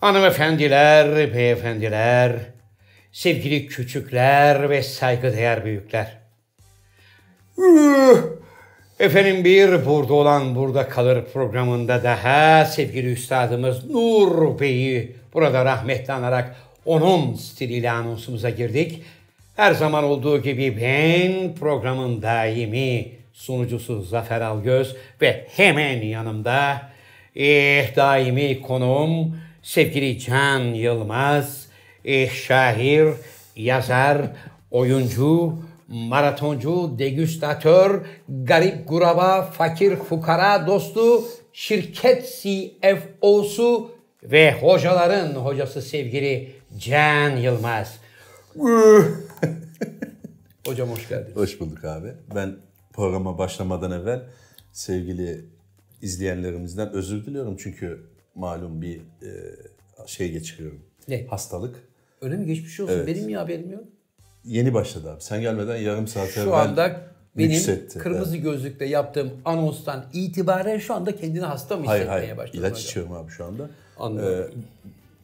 Hanımefendiler, beyefendiler, sevgili küçükler ve saygıdeğer büyükler. Efendim bir burada olan burada kalır programında daha sevgili üstadımız Nur Bey'i burada rahmetli anarak onun stiliyle anonsumuza girdik. Her zaman olduğu gibi ben programın daimi sunucusu Zafer Algöz ve hemen yanımda eh, daimi konuğum sevgili Can Yılmaz, eh, şair, yazar, oyuncu, maratoncu, degüstatör, garip guraba, fakir fukara dostu, şirket CFO'su ve hocaların hocası sevgili Can Yılmaz. Hocam hoş geldiniz. Hoş bulduk abi. Ben programa başlamadan evvel sevgili izleyenlerimizden özür diliyorum. Çünkü malum bir e, şey geçiriyorum. Ne? Hastalık. Öyle mi geçmiş olsun? Evet. Benim ya haberim yok. Yeni başladı abi. Sen gelmeden yarım saat evvel Şu anda benim yükseltti. kırmızı gözlükle yaptığım anonstan itibaren şu anda kendini hasta mı Hayır hissetmeye hayır. başladın İlaç hocam? içiyorum abi şu anda. Anlıyorum.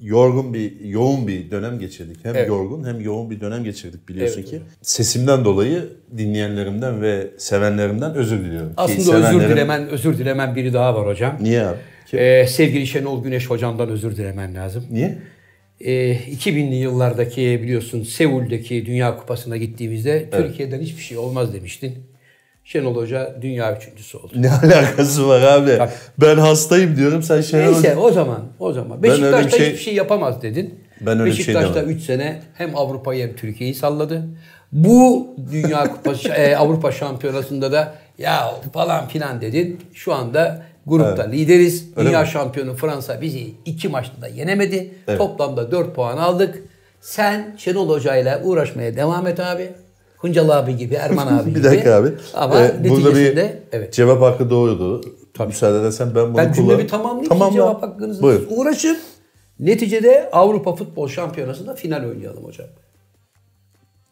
Yorgun bir, yoğun bir dönem geçirdik. Hem Evet. yorgun hem yoğun bir dönem geçirdik biliyorsun Evet ki. Sesimden dolayı dinleyenlerimden ve sevenlerimden özür diliyorum. Ki Aslında özür sevenlerim- dilemen, özür dilemen biri daha var hocam. Niye abi? Kim? Ee, sevgili Şenol Güneş hocamdan özür dilemen lazım. Niye? Ee, 2000'li yıllardaki biliyorsun Seul'deki Dünya Kupası'na gittiğimizde Türkiye'den hiçbir şey olmaz demiştin. Şenol Hoca dünya üçüncüsü oldu. Ne alakası var abi? Bak. Ben hastayım diyorum sen Şenol Neyse o zaman o zaman. Beşiktaş'ta şey- hiçbir şey yapamaz dedin. Ben öyle şey Beşiktaş'ta demedim. 3 sene hem Avrupa'yı hem Türkiye'yi salladı. Bu Dünya Kupası e, Avrupa Şampiyonası'nda da ya falan filan dedin. Şu anda grupta lideriz. Öyle Dünya mi? şampiyonu Fransa bizi iki maçta da yenemedi. Evet. Toplamda 4 puan aldık. Sen Şenol Hoca ile uğraşmaya devam et abi. Hıncal abi gibi, Erman abi gibi. bir dakika abi. Ama Ee, burada bir evet. cevap hakkı doğrudu. Müsaade edersen ben bunu Ben cümlemi tamamlayayım. Tamam cevap hakkınızı Buyur. uğraşın. Neticede Avrupa Futbol Şampiyonası'nda final oynayalım hocam.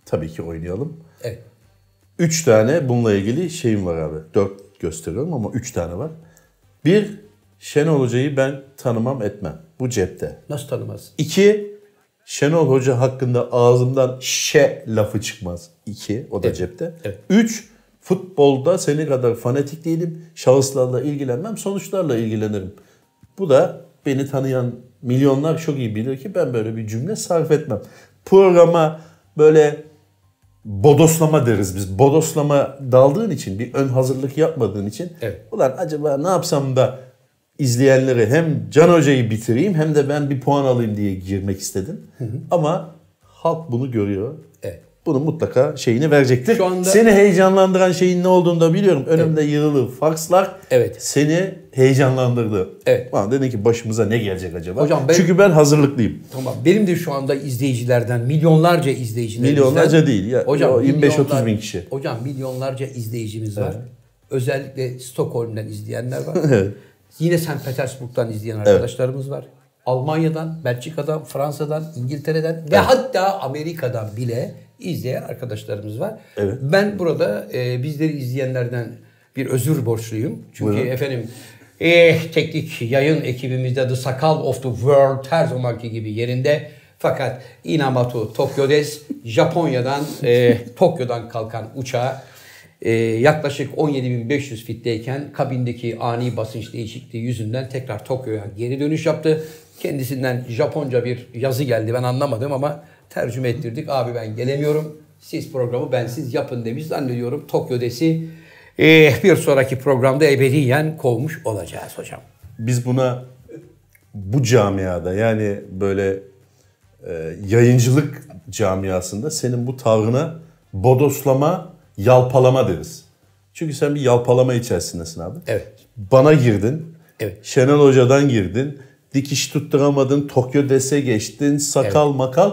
Tabii ki oynayalım. Evet. Üç tane bununla ilgili şeyim var abi. Dört gösteriyorum ama üç tane var. Bir, Şenol Hoca'yı ben tanımam etmem. Bu cepte. Nasıl tanımazsın? İki, Şenol Hoca hakkında ağzımdan şe lafı çıkmaz. İki, o da Evet. cepte. Evet. Üç, futbolda seni kadar fanatik değilim. Şahıslarla ilgilenmem, sonuçlarla ilgilenirim. Bu da beni tanıyan milyonlar çok iyi bilir ki ben böyle bir cümle sarf etmem. Programa böyle bodoslama deriz biz. Bodoslama daldığın için, bir ön hazırlık yapmadığın için Evet. ulan acaba ne yapsam da izleyenleri hem Can Hoca'yı bitireyim hem de ben bir puan alayım diye girmek istedim. Ama halk bunu görüyor. Evet. Bunun mutlaka şeyini verecektir. Şu anda- Seni heyecanlandıran şeyin ne olduğunu da biliyorum. Önümde yığılı fakslar Evet. seni heyecanlandırdı. Evet. Bana dedin ki başımıza ne gelecek acaba? Hocam ben- Çünkü ben hazırlıklıyım. Tamam. Benim de şu anda izleyicilerden milyonlarca izleyicilerimizden. Milyonlarca değil ya. Hocam O 25-30 milyonlar- bin kişi. Hocam milyonlarca izleyicimiz var. Özellikle Stockholm'den izleyenler var. Evet. Yine St. Petersburg'dan izleyen arkadaşlarımız var. Almanya'dan, Belçika'dan, Fransa'dan, İngiltere'den ve hatta Amerika'dan bile izleyen arkadaşlarımız var. Evet. Ben burada e, bizleri izleyenlerden bir özür borçluyum. Çünkü Buyurun. efendim eh, teknik yayın ekibimizde The Sakal of the World her zamanki gibi yerinde. Fakat Inamatu Tokyo'des Japonya'dan e, Tokyo'dan kalkan uçağı e, yaklaşık 17.500 fitteyken kabindeki ani basınç değişikliği yüzünden tekrar Tokyo'ya geri dönüş yaptı. Kendisinden Japonca bir yazı geldi ben anlamadım ama tercüme ettirdik. Abi ben gelemiyorum. Siz programı bensiz yapın demiş zannediyorum. Tokyo'desi e, bir sonraki programda ebediyen kovmuş olacağız hocam. Biz buna bu camiada yani böyle e, yayıncılık camiasında senin bu tavrına bodoslama, yalpalama deriz. Çünkü sen bir yalpalama içerisindesin abi. Evet. Bana girdin. Evet. Şenol Hoca'dan girdin. Dikiş tutturamadın. Tokyo dese geçtin. Sakal makal.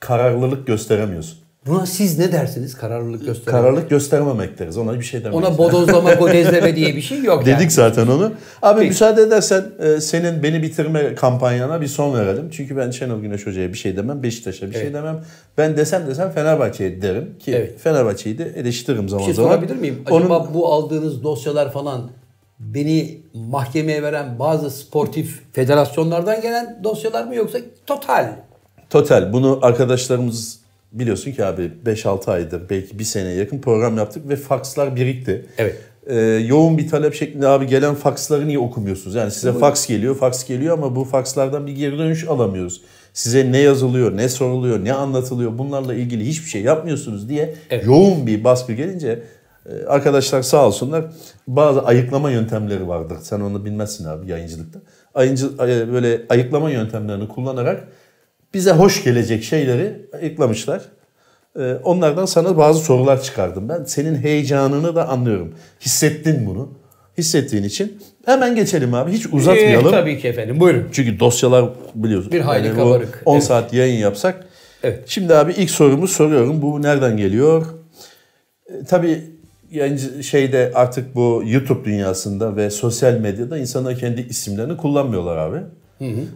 Kararlılık gösteremiyorsun. Buna siz ne dersiniz kararlılık gösteren? Kararlılık göstermemek deriz. Ona bir şey demeyiz. Ona bodozlama, godezleme diye bir şey yok. yani. Dedik zaten onu. Abi Peki. müsaade edersen e, senin beni bitirme kampanyana bir son verelim. Çünkü ben Şenol Güneş Hoca'ya bir şey demem, Beşiktaş'a bir şey Evet. demem. Ben desem desem Fenerbahçe'ye derim ki Evet. Fenerbahçe'yi de eleştiririm Bir zaman şey zaman. sorabilir miyim? Onun- Acaba bu aldığınız dosyalar falan beni mahkemeye veren bazı sportif federasyonlardan gelen dosyalar mı yoksa total? Total. Bunu arkadaşlarımız biliyorsun ki abi 5-6 aydır belki bir seneye yakın program yaptık ve fakslar birikti. Evet. Ee, yoğun bir talep şeklinde abi gelen faksları niye okumuyorsunuz? Yani size faks geliyor, faks geliyor ama bu fakslardan bir geri dönüş alamıyoruz. Size ne yazılıyor, ne soruluyor, ne anlatılıyor bunlarla ilgili hiçbir şey yapmıyorsunuz diye Evet. yoğun bir baskı gelince arkadaşlar sağ olsunlar bazı ayıklama yöntemleri vardır. Sen onu bilmezsin abi yayıncılıkta. Ayıncı, ay- böyle ayıklama yöntemlerini kullanarak bize hoş gelecek şeyleri ayıklamışlar. Ee, Onlardan sana bazı sorular çıkardım ben. Senin heyecanını da anlıyorum. Hissettin bunu. Hissettiğin için hemen geçelim abi. Hiç uzatmayalım. Ee, tabii ki efendim. Buyurun. Çünkü dosyalar biliyorsun. Bir hayli bu kabarık. 10 Evet. saat yayın yapsak. Evet. Şimdi abi ilk sorumu soruyorum. Bu nereden geliyor? E, tabii yayıncı şeyde artık bu YouTube dünyasında ve sosyal medyada insanlar kendi isimlerini kullanmıyorlar abi.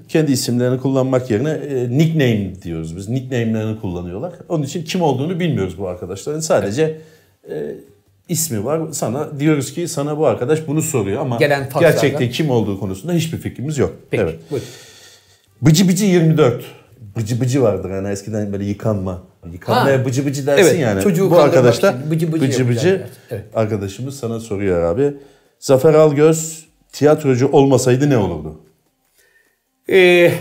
Kendi isimlerini kullanmak yerine e, nickname diyoruz biz. Nickname'lerini kullanıyorlar. Onun için kim olduğunu bilmiyoruz bu arkadaşların. Sadece e, ismi var. Sana diyoruz ki sana bu arkadaş bunu soruyor ama Gelen gerçekte kim olduğu konusunda hiçbir fikrimiz yok. Peki. Evet. Buyurun. Bıcı bıcı 24. Bıcı bıcı vardır hani eskiden böyle yıkanma. Yıkanmaya Ha. bıcı bıcı dersin Evet, yani. çocuğu Bu arkadaşlar bıcı bıcı bıcı bıcı. Evet. arkadaşımız sana soruyor abi. Zafer Algöz tiyatrocu olmasaydı ne olurdu? Ee,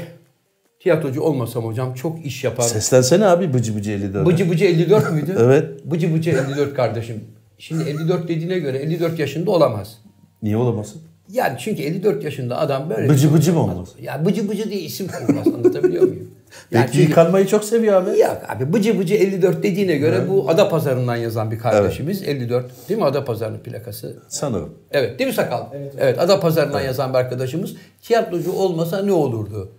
tiyatrocu olmasam hocam çok iş yapardım. Seslensene abi bıcı bıcı 54. Bıcı bıcı 54 müydü? Evet. Bıcı bıcı 54 kardeşim. Şimdi 54 dediğine göre 54 yaşında olamaz. Niye olamasın? Yani çünkü 54 yaşında adam böyle... Bıcı bıcı mı olmaz? Ya bıcı bıcı diye isim konmaz anlatabiliyor muyum? Yani çünkü- yıkanmayı çok seviyor abi. Yok abi bıcı bıcı 54 dediğine göre bu Adapazarı'ndan yazan bir kardeşimiz 54 değil mi Adapazarı'nın plakası? Sanırım. Evet değil mi Sakal? Evet, Adapazarı'ndan yazan bir arkadaşımız tiyatrocu olmasa ne olurdu?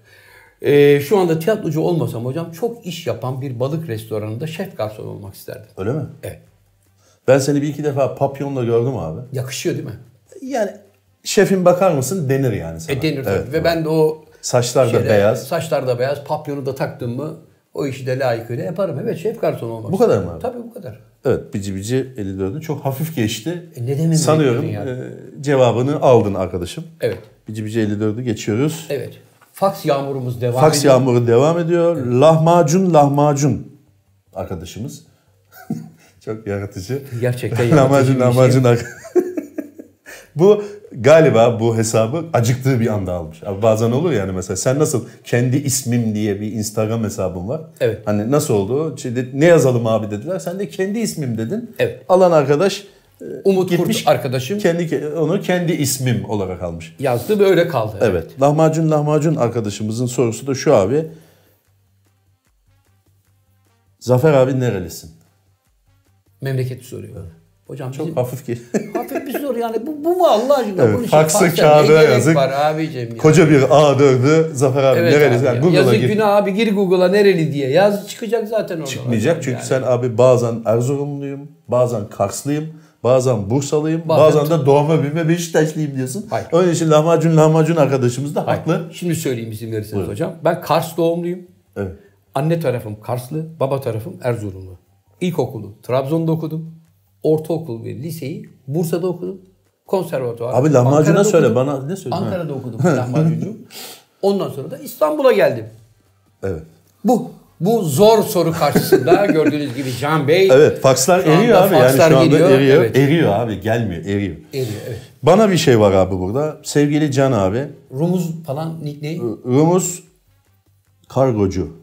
Ee, şu anda tiyatrocu olmasam hocam çok iş yapan bir balık restoranında şef garson olmak isterdim. Öyle mi? Evet. Ben seni bir iki defa papyonla gördüm abi. Yakışıyor değil mi? Yani şefim bakar mısın denir yani sana. E denir tabii. Evet. Ve ben de o Saçlar da beyaz. Saçlar da beyaz. Papyonu da taktım mı o işi de layıkıyla yaparım. Evet şef garson olmak Bu kadar mı abi? Tabii bu kadar. Evet Bici Bici 54'ün çok hafif geçti. E ne demin Sanıyorum bekledin ya? e, cevabını aldın arkadaşım. Evet. Bici Bici 54'ü geçiyoruz. Evet. Faks yağmurumuz devam Faks ediyor. yağmuru devam ediyor. Lahmacun lahmacun arkadaşımız. çok yaratıcı. Gerçekten lahmacun yaratıcı bir lahmacun ar- Bu galiba bu hesabı acıktığı bir anda almış. Abi bazen olur yani mesela sen nasıl kendi ismim diye bir Instagram hesabın var. Evet. Hani nasıl oldu? Şey, ne yazalım abi dediler. Sen de kendi ismim dedin. Evet. Alan arkadaş e, Umut gitmiş Kurt arkadaşım kendi onu kendi ismim olarak almış. yazdı ve öyle kaldı. Evet. Lahmacun lahmacun arkadaşımızın sorusu da şu abi. Zafer abi nerelisin? Memleketi soruyor. Hocam Çok bizim hafif ki. hafif soru yani. Bu, bu mu Allah aşkına? Evet, Bunun faksı kağıda yazık. var abicim ya. Koca bir A4'ü Zafer abi Evet nerelisin? abi Yani ya. Google'a Yazık gir. günah abi gir Google'a nereli diye yaz çıkacak zaten orada. Çıkmayacak çünkü Yani. sen abi bazen Erzurumluyum, bazen Karslıyım, bazen Bursalıyım, Bazen- bazen, de doğma büyüme Beşiktaşlıyım diyorsun. Hayır. Onun için lahmacun lahmacun arkadaşımız da Hayır, haklı. Şimdi söyleyeyim izin verirseniz hocam. Ben Kars doğumluyum. Evet. Anne tarafım Karslı, baba tarafım Erzurumlu. İlkokulu Trabzon'da okudum. Ortaokul ve liseyi Bursa'da okudum. Konservatuvar. Abi lahmacuna Ankara'da söyle okudum. bana ne söyle? Ankara'da okudum lahmacuncu. Ondan sonra da İstanbul'a geldim. Evet. Bu bu zor soru karşısında gördüğünüz gibi Can Bey Evet, fakslar eriyor abi yani fakslar şu anda geliyor, eriyor. evet. Eriyor abi, gelmiyor, eriyor. eriyor. Evet. Bana bir şey var abi burada. Sevgili Can abi, Rumuz falan nickname. Rumuz kargocu.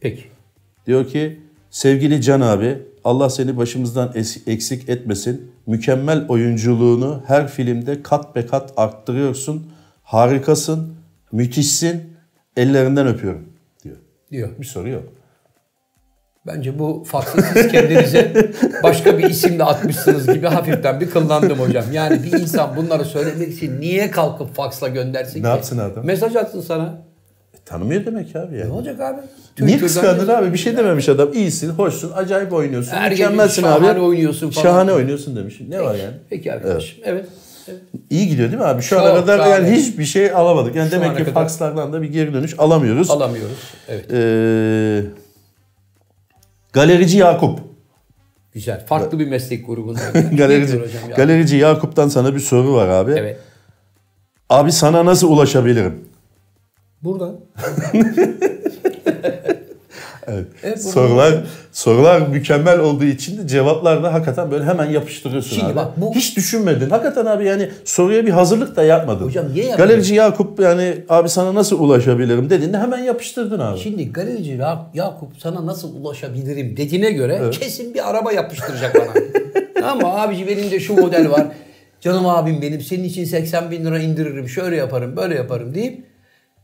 Peki. Diyor ki sevgili Can abi Allah seni başımızdan eksik etmesin. Mükemmel oyunculuğunu her filmde kat be kat arttırıyorsun. Harikasın, müthişsin. Ellerinden öpüyorum diyor. Diyor. Bir soru yok. Bence bu faksı siz kendinize başka bir isimle atmışsınız gibi hafiften bir kıllandım hocam. Yani bir insan bunları söylemek için niye kalkıp faksla göndersin Ne ki? yapsın adam? Mesaj atsın sana. E, tanımıyor demek abi yani. Ne olacak abi? Niye Twitter'dan- kıskandın abi? Bir şey dememiş adam. İyisin, hoşsun, acayip oynuyorsun. Her mükemmelsin şahane abi. oynuyorsun falan. Şahane oynuyorsun demiş. Ne var yani? Peki arkadaşım. Evet. evet. İyi gidiyor değil mi abi? Şu Çok ana kadar yani hiçbir şey alamadık. Yani Şu demek ki kadar. fakslardan da bir geri dönüş alamıyoruz. Alamıyoruz. Evet. Ee, galerici Yakup. Güzel. Farklı bir meslek grubundan. Galerici, galerici Yakup'tan sana bir soru var abi. Evet. Abi sana nasıl ulaşabilirim? Buradan. Evet. Evet, sorular sorular mükemmel olduğu için de cevaplar da hakikaten böyle hemen yapıştırıyorsun Şimdi abi. bak bu- Hiç düşünmedin. Hakikaten abi yani soruya bir hazırlık da yapmadın. Hocam niye yapmadın? Galerici Yakup yani abi sana nasıl ulaşabilirim dediğinde hemen yapıştırdın abi. Şimdi galerici Ya- Yakup sana nasıl ulaşabilirim dediğine göre kesin bir araba yapıştıracak bana. Ama abici benim de şu model var. Canım abim benim senin için 80 bin lira indiririm şöyle yaparım böyle yaparım deyip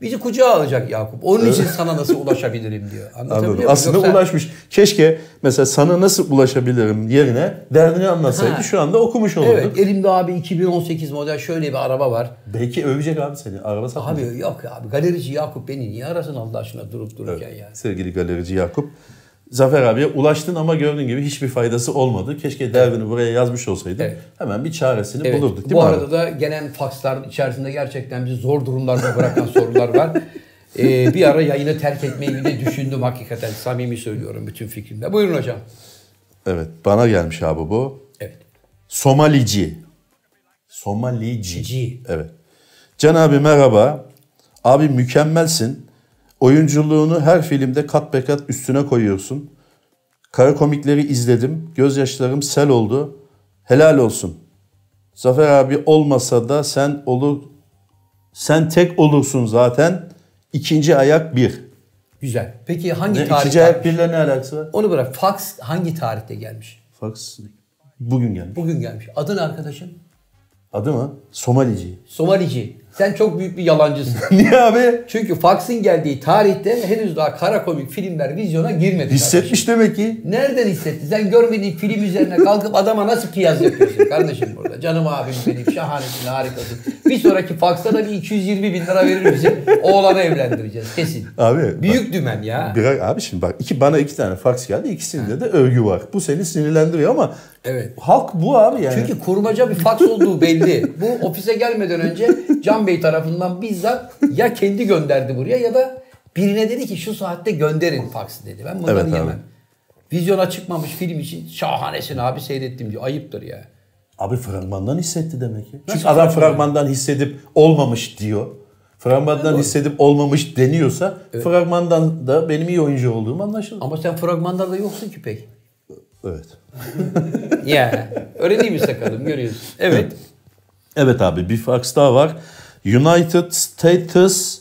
bizi kucağa alacak Yakup. Onun için sana nasıl ulaşabilirim diyor. Anlatabiliyor Anladım. muyum? Aslında Yoksa- ulaşmış. Keşke mesela sana nasıl ulaşabilirim yerine derdini anlatsaydı Ha. şu anda okumuş olurduk. Evet elimde abi 2018 model şöyle bir araba var. Belki övecek abi seni. Araba satmayacak. Abi yok abi galerici Yakup beni niye arasın Allah aşkına durup dururken yani. Sevgili galerici Yakup. Zafer abiye ulaştın ama gördüğün gibi hiçbir faydası olmadı. Keşke derdini buraya yazmış olsaydın. Evet. Hemen bir çaresini Evet, bulurduk değil bu mi abi? arada da gelen fakslar içerisinde gerçekten bizi zor durumlarda bırakan sorular var. Ee, bir ara yayını terk etmeyi bile düşündüm hakikaten. Samimi söylüyorum bütün fikrimle. Buyurun hocam. Evet bana gelmiş abi bu. Evet. Somalici. Somalici. Ci. Evet. Can abi merhaba. Abi mükemmelsin. Oyunculuğunu her filmde kat be kat üstüne koyuyorsun. Kara komikleri izledim. Gözyaşlarım sel oldu. Helal olsun. Zafer abi olmasa da sen olur sen tek olursun zaten. İkinci ayak bir. Güzel. Peki hangi Ne, tarihte? ikinci ayak birle ne alakası var? Onu bırak. Faks hangi tarihte gelmiş? Fax bugün gelmiş. Bugün gelmiş. Adın arkadaşım? Adı mı? Somalici. Somalici. Sen çok büyük bir yalancısın. Niye abi? Çünkü faksın geldiği tarihte henüz daha kara komik filmler vizyona girmedi. Hissetmiş demek ki. Nereden hissetti? Sen görmediğin film üzerine kalkıp adama nasıl piyaz yapıyorsun kardeşim burada? Canım abim benim şahanesin harikasın. Bir sonraki faksta da bir 220 bin lira verir misin? Oğlanı evlendireceğiz kesin. Abi Büyük dümen ya. Bir, abi şimdi bak iki bana iki tane fax geldi. İkisinde de övgü var. Bu seni sinirlendiriyor ama Evet. halk bu abi yani. Çünkü kurmaca bir faks olduğu belli. Bu ofise gelmeden önce Can Bey tarafından bizzat ya kendi gönderdi buraya ya da birine dedi ki şu saatte gönderin faksı dedi. Ben bunları Evet abi. yemem. Vizyona çıkmamış film için şahanesin abi seyrettim diyor. Ayıptır ya. Abi fragmandan hissetti demek ki. Nasıl Çünkü adam fragman? fragmandan hissedip olmamış diyor. Fragmandan hissedip olmamış deniyorsa fragmandan da benim iyi oyuncu olduğum anlaşılır. Ama sen fragmanlarda yoksun ki pek. Evet. Ya öyle değil mi sakalım görüyorsun. Evet. Evet abi bir fax daha var. United States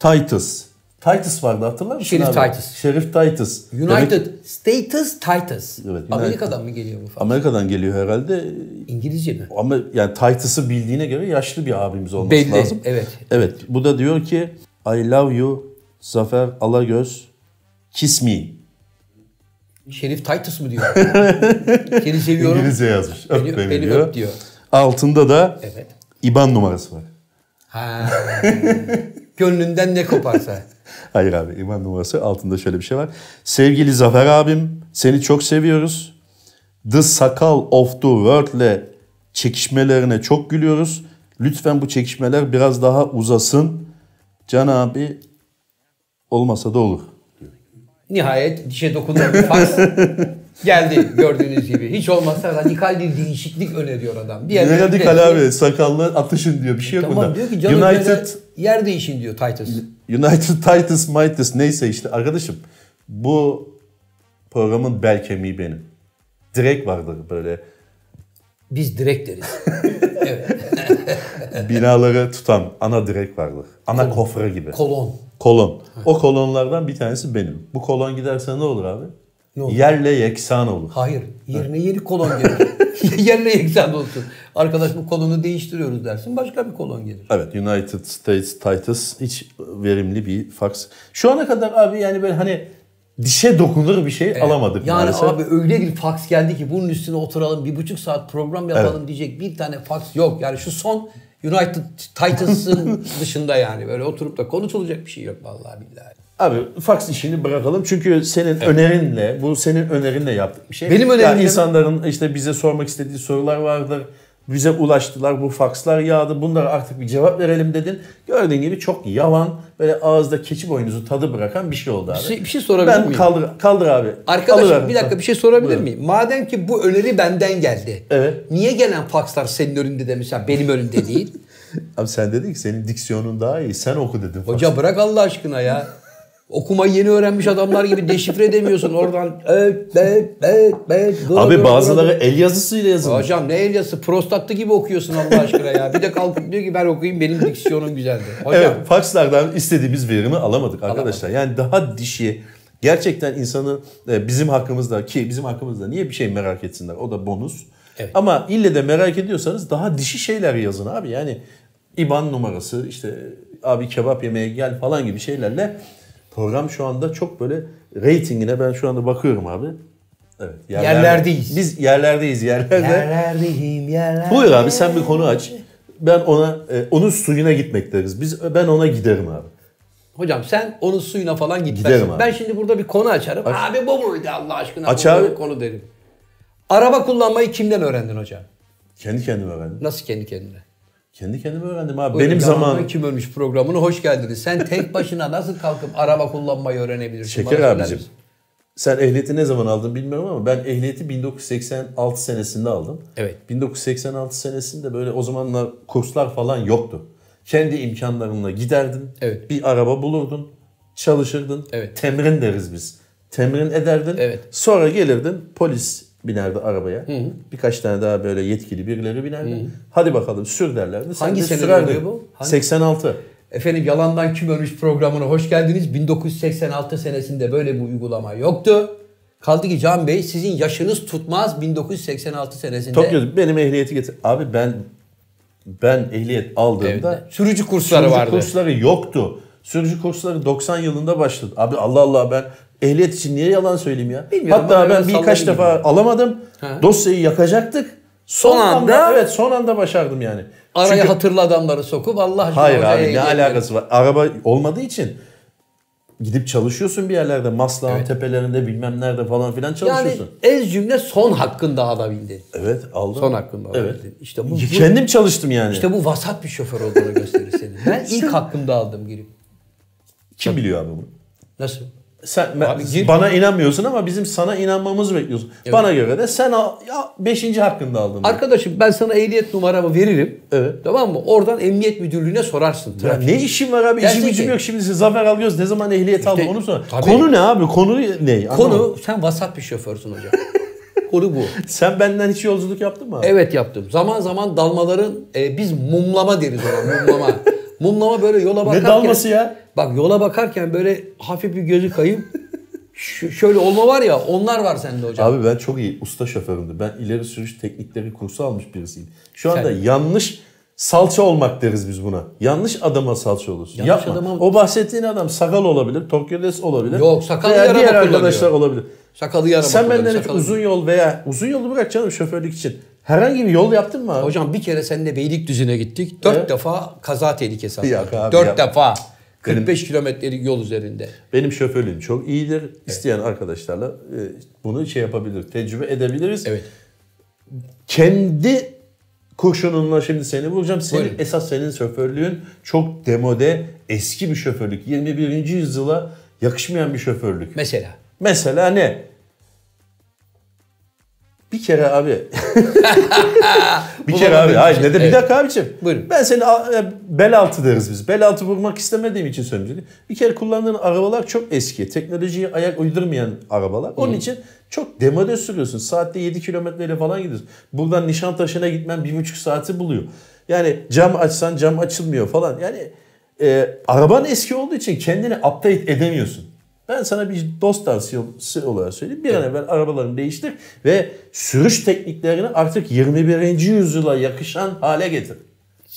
Titus. Titus vardı hatırlar mısın Şerif abi? Titus. Şerif Titus. Demek United Status Titus. Evet. Amerika'dan mı geliyor bu falan? Amerika'dan geliyor herhalde. İngilizce mi? Ama yani Titus'ı bildiğine göre yaşlı bir abimiz olması Belli. lazım. Evet. Evet. Bu da diyor ki I love you Zafer Alagöz kiss me. Şerif Titus mu diyor? Seni seviyorum. İngilizce yazmış. Öp Beni, beni, beni diyor. öp diyor. Altında da Evet. IBAN numarası var. Ha. Gönlünden ne koparsa. Hayır abi IBAN numarası altında şöyle bir şey var. Sevgili Zafer abim seni çok seviyoruz. The Sakal of the World'le çekişmelerine çok gülüyoruz. Lütfen bu çekişmeler biraz daha uzasın. Can abi olmasa da olur. Nihayet dişe dokunan bir faks geldi gördüğünüz gibi. Hiç olmazsa radikal bir değişiklik öneriyor adam. Diğer Ne radikal abi sakallı atışın diyor bir şey yok Tamam bunda. diyor ki canım United yer değişin diyor Titus. United Titus Mightus neyse işte arkadaşım bu programın bel kemiği benim. Direkt vardır böyle Biz direkt deriz. evet. binaları tutan ana direk vardır. Ana kofra gibi. Kolon. Kolon. O kolonlardan bir tanesi benim. Bu kolon giderse ne olur abi? Ne olur? Yerle yeksan olur. Hayır. Yerine yeni kolon gelir. Yerle yeksan olsun. Arkadaş bu kolonu değiştiriyoruz dersin. Başka bir kolon gelir. Evet United States Titus hiç verimli bir fax. Şu ana kadar abi yani böyle hani dişe dokunur bir şey alamadık Yani maalesef. abi öyle bir faks geldi ki bunun üstüne oturalım bir buçuk saat program yapalım diyecek bir tane faks yok. Yani şu son United Titans'ın dışında yani böyle oturup da konuşulacak bir şey yok vallahi billahi. Abi fax işini bırakalım çünkü senin önerinle, bu senin önerinle yaptık bir şey. Benim Ya önerimle mi? insanların işte bize sormak istediği sorular vardır. bize ulaştılar. Bu fakslar yağdı. Bunlara artık bir cevap verelim dedin. Gördüğün gibi çok yalan böyle ağızda keçi boynuzu tadı bırakan bir şey oldu abi. Bir şey, bir şey sorabilir ben miyim? kaldır, kaldır abi. Arkadaşım Alıver. bir dakika bir şey sorabilir Buyurun. miyim? Madem ki bu öneri benden geldi. Evet. Niye gelen fakslar senin önünde de mesela benim önümde değil? Abi sen dedin ki senin diksiyonun daha iyi. Sen oku dedin. Hoca bırak Allah aşkına ya. Okumayı yeni öğrenmiş adamlar gibi deşifre edemiyorsun oradan. Evet, evet, evet, evet. doğru, Abi bazıları doğru. el yazısıyla yazılmış. Hocam ne el yazısı prostatlı gibi okuyorsun Allah aşkına ya. Bir de kalkıp diyor ki ben okuyayım benim diksiyonum güzeldi. Hocam Evet, fakslardan istediğimiz verimi alamadık arkadaşlar. Yani daha dişi gerçekten insanı e, bizim hakkımızda ki bizim hakkımızda niye bir şey merak etsinler? O da bonus. Evet. Ama ille de merak ediyorsanız daha dişi şeyler yazın abi. Yani IBAN numarası işte abi kebap yemeye gel falan gibi şeylerle program şu anda çok böyle reytingine ben şu anda bakıyorum abi. Evet. Yerlerdeyiz. Biz yerlerdeyiz yerlerde. Yerlerdeyim yerlerde. Buyur abi sen bir konu aç. Ben ona e, onun suyuna gitmek deriz. Biz ben ona giderim abi. Hocam sen onun suyuna falan Giderim gitmezsin. abi. Ben şimdi burada bir konu açarım. Abi bu muydu Allah aşkına? Aç bu abi. Konu derim. Araba kullanmayı kimden öğrendin hocam? Kendi kendime öğrendim. Nasıl kendi kendine? Kendi kendime öğrendim abi. Buyurun, Benim zamanım. Kim Ölmüş programına hoş geldiniz. Sen tek başına nasıl kalkıp araba kullanmayı öğrenebilirsin? Şeker abicim. Sen ehliyeti ne zaman aldın bilmiyorum ama ben ehliyeti 1986 senesinde aldım. Evet. 1986 senesinde böyle o zamanlar kurslar falan yoktu. Kendi imkanlarınla giderdin. Evet. Bir araba bulurdun. Çalışırdın. Evet. Temrin deriz biz. Temrin ederdin. Evet. Sonra gelirdin polis binerdi arabaya. Birkaç tane daha böyle yetkili birileri binerdi. Hadi bakalım sür derlerdi. Sen Hangi de senede sürerdin. oluyor bu? Hangi- 86. Efendim Yalandan Kim Ölmüş programına hoş geldiniz. 1986 senesinde böyle bir uygulama yoktu. Kaldı ki Can Bey sizin yaşınız tutmaz 1986 senesinde. Tokyo benim ehliyeti getir. Abi ben ben ehliyet aldığımda Evet. Sürücü kursları sürücü vardı. kursları yoktu. Sürücü kursları 90 yılında başladı. Abi Allah Allah ben ehliyet için niye yalan söyleyeyim ya? Bilmiyorum, Hatta ben birkaç defa gibi. alamadım. Ha. Dosyayı yakacaktık. Son, Son anda- evet son anda başardım yani. Araya Çünkü- hatırlı adamları sokup Allah aşkına Hayır abi ne hediye alakası var? Araba olmadığı için gidip çalışıyorsun bir yerlerde. Maslak'ın tepelerinde bilmem nerede falan filan Yani çalışıyorsun. ez cümle son hakkında alabildin. evet aldım. Son hakkında Evet. alabildin. İşte bu, bu Kendim çalıştım yani. işte bu vasat bir şoför olduğunu gösterir senin. Ben ilk hakkımda aldım girip. Kim biliyor abi bunu? Nasıl? Sen ben- Abi gir. bana inanmıyorsun ama bizim sana inanmamızı bekliyorsun. Bana göre de sen al, ya 5. hakkında aldın. Arkadaşım ben sana ehliyet numaramı veririm. Evet. Tamam mı? Oradan emniyet müdürlüğüne sorarsın. Ya ne işin var abi? Dersin İşim gücüm yok. Şimdi Zafer Algöz ne zaman ehliyet aldı onu sor. tabii. Konu ne abi? Konu ne? Konu Anlamadım. sen vasat bir şoförsün hocam. Konu bu. Sen benden hiç yolculuk yaptın mı abi? Evet yaptım. Zaman zaman dalmaların e, biz mumlama deriz ona mumlama. mumlama böyle yola bakarken. Ne dalması ya? Bak yola bakarken böyle hafif bir gözü kayıp ş- şöyle olma var ya onlar var sende hocam. Abi ben çok iyi usta şoförümdü. Ben ileri sürüş teknikleri kursu almış birisiyim. Şu anda Sen- yanlış salça olmak deriz biz buna. Yanlış adama salça olursun. Yanlış Yapma. adama- O bahsettiğin adam sakal olabilir, Tokyo'des olabilir. Yok, sakallı veya diğer arkadaşlar olabilir. Sakalı yarama. Sen benden hiç sakalı- uzun yol veya uzun yolu bırak canım şoförlük için. Herhangi bir yol yaptın mı abi? Hocam bir kere seninle Beylikdüzü'ne gittik. Dört Evet. defa kaza tehlikesi abi, Dört yapma. defa. 45 kilometrelik yol üzerinde. Benim şoförlüğüm çok iyidir. İsteyen arkadaşlarla e, bunu şey yapabilir, tecrübe edebiliriz. Evet. Kendi kurşununla şimdi seni vuracağım. Senin Buyurun. esas senin şoförlüğün çok demode, eski bir şoförlük. 21. yüzyıla yakışmayan bir şoförlük. Mesela. Mesela ne? Bir kere abi. bir kere abi. Hayır ne de bir dakika abiciğim. Buyurun. Ben seni e, bel altı deriz biz. Bel altı vurmak istemediğim için söylüyorum. Bir kere kullandığın arabalar çok eski. Teknolojiye ayak uydurmayan arabalar. Onun için çok demode sürüyorsun. Saatte 7 kilometreyle falan gidiyorsun. Buradan Nişantaşı'na gitmen bir buçuk saati buluyor. Yani cam açsan cam açılmıyor falan. Yani e, araban eski olduğu için kendini update edemiyorsun. Ben sana bir dost tavsiyesi olarak söyleyeyim. Bir an evvel arabalarını değiştir ve sürüş tekniklerini artık 21. yüzyıla yakışan hale getir.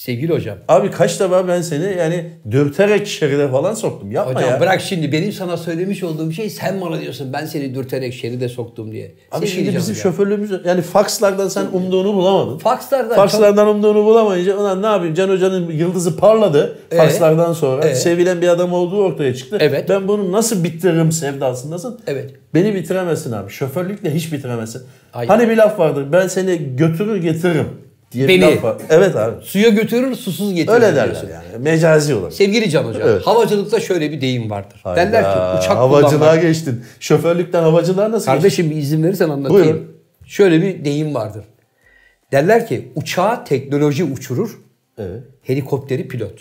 Sevgili hocam. Abi kaç defa ben seni yani dürterek şeride falan soktum. Yapma Hocam ya. bırak şimdi benim sana söylemiş olduğum şey sen bana diyorsun ben seni dürterek şeride soktum diye. Abi Sevgili şimdi bizim hocam. şoförlüğümüz yani fakslardan sen umduğunu bulamadın. Fakslardan Fakslardan umduğunu bulamayınca ulan ne yapayım Can Hoca'nın yıldızı parladı Ee? fakslardan sonra. Ee? Sevilen bir adam olduğu ortaya çıktı. Evet. Ben bunu nasıl bitiririm sevdasındasın. Evet. Beni bitiremezsin abi. Şoförlükle hiç bitiremezsin. Hayır. Hani bir laf vardır ben seni götürür getiririm. Diye Beni. bir laf var. Evet abi. Suya götürür, susuz getirir. Öyle derler diyorsun. yani. Mecazi olarak. Sevgili Can Hoca, Evet. havacılıkta şöyle bir deyim vardır. Derler Hayda, ki uçak havacılığa kullanmak... geçtin. Şoförlükten havacılığa nasıl geçtin? Kardeşim bir izin verirsen anlatayım. Buyurun. Şöyle bir deyim vardır. Derler ki uçağı teknoloji uçurur, Evet. helikopteri pilot.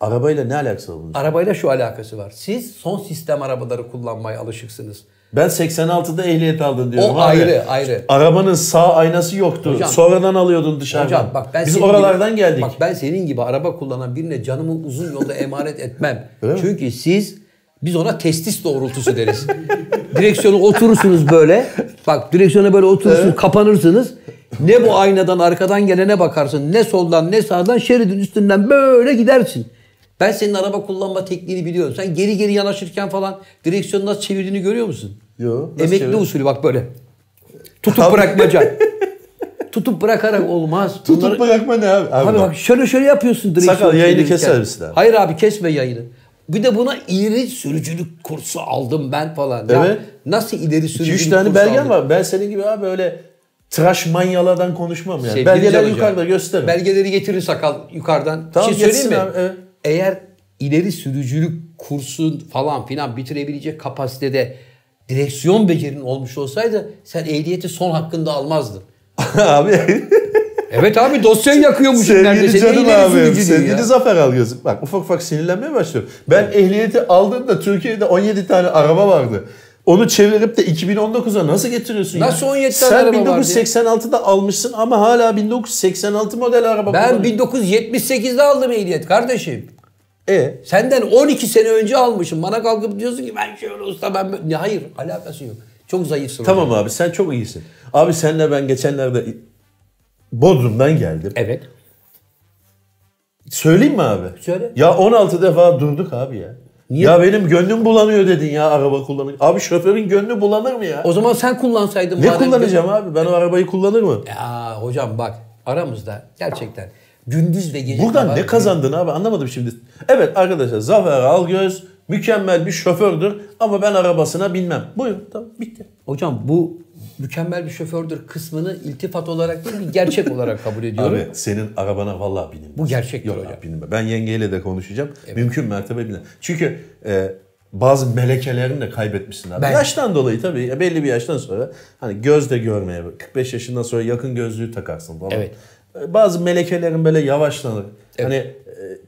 Arabayla ne alakası var bunun? Arabayla şu alakası var. Siz son sistem arabaları kullanmaya alışıksınız. Ben 86'da ehliyet aldın diyorum. O abi. ayrı, ayrı. Arabanın sağ aynası yoktu. Hocam- Sonradan alıyordun dışarıdan. Hocam bak ben Biz oralardan gibi, geldik. Bak ben senin gibi araba kullanan birine canımı uzun yolda emanet etmem. Öyle mi? Çünkü siz biz ona testis doğrultusu deriz. Direksiyona oturursunuz böyle. Bak direksiyona böyle oturursunuz, kapanırsınız. Ne bu aynadan arkadan gelene bakarsın, ne soldan ne sağdan şeridin üstünden böyle gidersin. Ben senin araba kullanma tekniğini biliyorum. Sen geri geri yanaşırken falan direksiyonu nasıl çevirdiğini görüyor musun? Yo, nasıl Emekli çeviriyor? usulü bak böyle. Tutup bırakmaca. Tutup bırakarak olmaz. Tutup Bunları- bırakma ne abi? Abi, Abi bak. bak şöyle şöyle yapıyorsun direksiyon. Sakal, yayını keser misin abi? Hayır abi kesme yayını. Bir de buna ileri sürücülük kursu aldım ben falan. Ya Evet. nasıl ileri sürücülük 2-3 tane belgen var. Ben senin gibi abi öyle tıraş manyalardan konuşmam yani. Sevgili Belgeler yukarıda gösteririm. Belgeleri getirir sakal yukarıdan. Tamam, şey söyleyeyim mi? abi, evet. Eğer ileri sürücülük kursu falan filan bitirebilecek kapasitede direksiyon becerin olmuş olsaydı sen ehliyeti son hakkında almazdın. abi Evet abi dosyayı yakıyormuşum sevgili neredeyse. canım Ne ileri abi. sürücülüğü Sevgili ya. Zafer Algöz. Bak ufak ufak sinirlenmeye başlıyorum. Ben ehliyeti aldığımda Türkiye'de 17 tane araba vardı. Onu çevirip de 2019'a nasıl getiriyorsun Nasıl ya? 17 tane Sen araba ya? 1986'da almışsın ama hala 1986 model araba Ben kullanıyorsun. 1978'de aldım ehliyet kardeşim. E Senden 12 sene önce almışım. Bana kalkıp diyorsun ki ben şöyle usta ben böyle. Ya Hayır alakası yok. Çok zayıfsın. Tamam abi sen çok iyisin. Abi senle ben geçenlerde Bodrum'dan geldim. Evet. Söyleyeyim mi abi? Söyle. Ya 16 defa durduk abi ya. Niye? Ya benim gönlüm bulanıyor dedin ya araba kullanır. Abi şoförün gönlü bulanır mı ya? O zaman sen kullansaydın. ne kullanacağım abi? Ben o arabayı kullanır mı? Ya hocam bak aramızda gerçekten gündüz ve gece. Buradan ne kazandın abi anlamadım şimdi. Evet arkadaşlar Zafer Algöz mükemmel bir şofördür ama ben arabasına binmem. Buyurun tamam bitti. Hocam bu mükemmel bir şofördür kısmını iltifat olarak değil bir gerçek olarak kabul ediyorum. Abi senin arabana vallahi binilmez. Bu gerçektir Yok hocam. binilmez. Ben yengeyle de konuşacağım. Mümkün mertebe biner. Çünkü e, bazı melekelerini de kaybetmişsin abi. Ben- Yaştan dolayı tabii belli bir yaştan sonra hani göz de görmeye 45 yaşından sonra yakın gözlüğü takarsın falan. Evet. E, Bazı melekelerin böyle yavaşlanır. Hani e,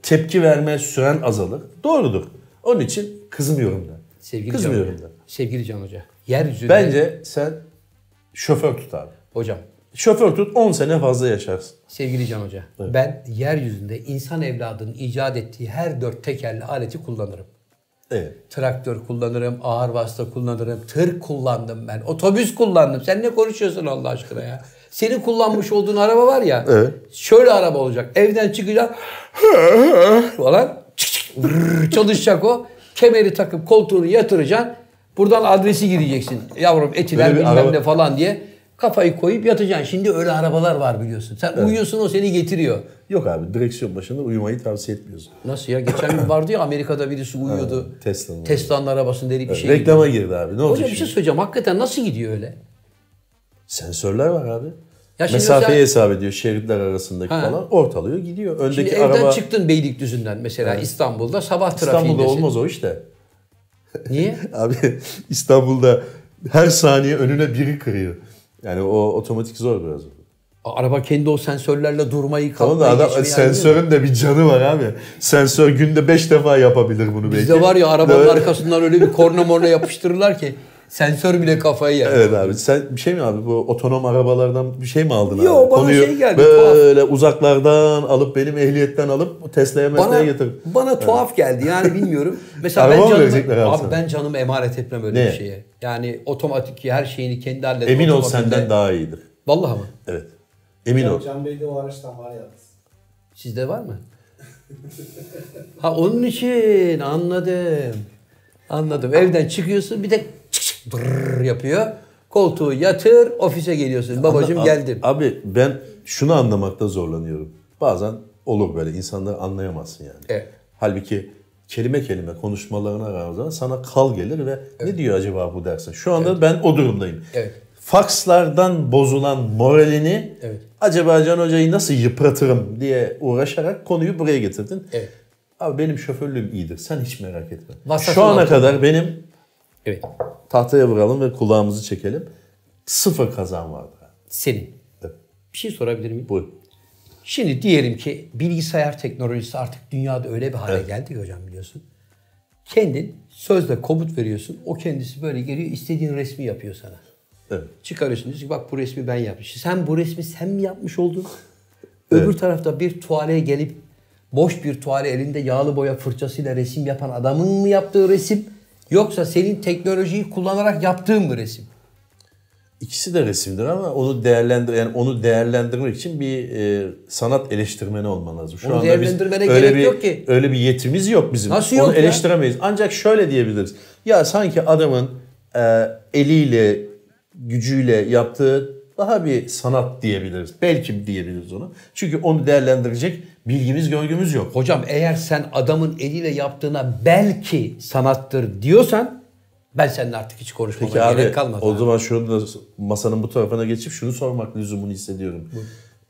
tepki verme süren azalır. Doğrudur. Onun için kızmıyorum da. Sevgili Kızmıyorum Can da. Sevgili Can Hoca. Yeryüzünde. Bence sen şoför tut abi. Hocam Şoför tut 10 sene fazla yaşarsın. Sevgili Can Hoca, ben yeryüzünde insan evladının icat ettiği her dört tekerli aleti kullanırım. Evet. Traktör kullanırım, ağır vasıta kullanırım, tır kullandım ben, otobüs kullandım. Sen ne konuşuyorsun Allah aşkına ya? Senin kullanmış olduğun araba var ya, Evet. şöyle araba olacak. Evden çıkacak falan çalışacak o. Kemeri takıp koltuğunu yatıracaksın. Buradan adresi gireceksin. Yavrum etiler bilmem araba- ne falan diye. Kafayı koyup yatacaksın. Şimdi öyle arabalar var biliyorsun. Sen uyuyorsun o seni getiriyor. Yok abi direksiyon başında uyumayı tavsiye etmiyorsun. Nasıl ya? Geçen gün vardı ya Amerika'da birisi uyuyordu. Tesla'nın. Tesla'nın arabasında bir şey. Reklama girdi abi. Ne olacak Hocam bir şey söyleyeceğim. Hakikaten nasıl gidiyor öyle? Sensörler var abi. Ya şimdi Mesafeyi mesela- hesap ediyor şeritler arasındaki Ha. falan. Ortalıyor gidiyor. Şimdi Öndeki evden araba çıktın Beylikdüzü'nden mesela İstanbul'da sabah İstanbul'da trafiğindesin. olmaz o işte. Niye? Abi İstanbul'da her saniye önüne biri kırıyor. Yani o otomatik zor biraz. Araba kendi o sensörlerle durmayı Tamam kalkmayı da adam sensörün de bir canı var abi. Sensör günde 5 defa yapabilir bunu belki. Bizde var ya arabanın Evet. arkasından öyle bir korna morna yapıştırırlar ki sensör bile kafayı yer. Evet abi sen bir şey mi abi bu otonom arabalardan bir şey mi aldın Yo, abi? bana Konuyu şey geldi, Böyle uzaklardan alıp benim ehliyetten alıp Tesla'ya Bana, Mesla'ya getir. bana tuhaf geldi yani bilmiyorum. Mesela Araba ben mı canımı, verecekler abi abi ben canımı emanet etmem öyle Ne? bir şeye. Yani otomatik her şeyini kendi halleder. Emin ol senden daha iyidir. Vallahi mı? Evet. Emin ol. Can Bey'de o araçtan var yalnız. Sizde var mı? ha onun için anladım. Anladım. Evden çıkıyorsun bir de brrr yapıyor. Koltuğu yatır ofise geliyorsun. Babacım Abi- geldim. Abi ben şunu anlamakta zorlanıyorum. Bazen olur böyle insanları anlayamazsın yani. Evet. Halbuki kelime kelime konuşmalarına rağmen sana kal gelir ve ne diyor acaba bu dersin. Şu anda ben o durumdayım. Evet. fakslardan bozulan moralini Evet. acaba Can Hoca'yı nasıl yıpratırım diye uğraşarak konuyu buraya getirdin. Evet. Abi benim şoförlüğüm iyidir. Sen hiç merak etme. Vasatın Şu ana kadar benim Evet. tahtaya vuralım ve kulağımızı çekelim. Sıfır kazan vardı. Senin. Evet. Bir şey sorabilir miyim? Buyur. Şimdi diyelim ki bilgisayar teknolojisi artık dünyada öyle bir hale geldi ki hocam biliyorsun. Kendin sözle komut veriyorsun. O kendisi böyle geliyor istediğin resmi yapıyor sana. Evet. Çıkarıyorsun diyorsun ki bak bu resmi ben yapmışım. Sen bu resmi sen mi yapmış oldun? Öbür tarafta bir tuvaleye gelip boş bir tuvale elinde yağlı boya fırçasıyla resim yapan adamın mı yaptığı resim? Yoksa senin teknolojiyi kullanarak yaptığın mı resim? İkisi de resimdir ama onu değerlendir yani onu değerlendirmek için bir e, sanat eleştirmeni olman lazım. Şu Onu anda biz değerlendirmene öyle gerek bir, yok ki. Öyle bir yetimiz yok bizim. Nasıl onu yok ya? eleştiremeyiz. Ancak şöyle diyebiliriz. Ya sanki adamın e, eliyle, gücüyle yaptığı daha bir sanat diyebiliriz. Belki diyebiliriz onu. Çünkü onu değerlendirecek bilgimiz, görgümüz yok. Hocam eğer sen adamın eliyle yaptığına belki sanattır diyorsan ben seninle artık hiç konuşmama Peki abi gerek kalmaz. o abi. zaman şunu da masanın bu tarafına geçip şunu sormak lüzumunu hissediyorum.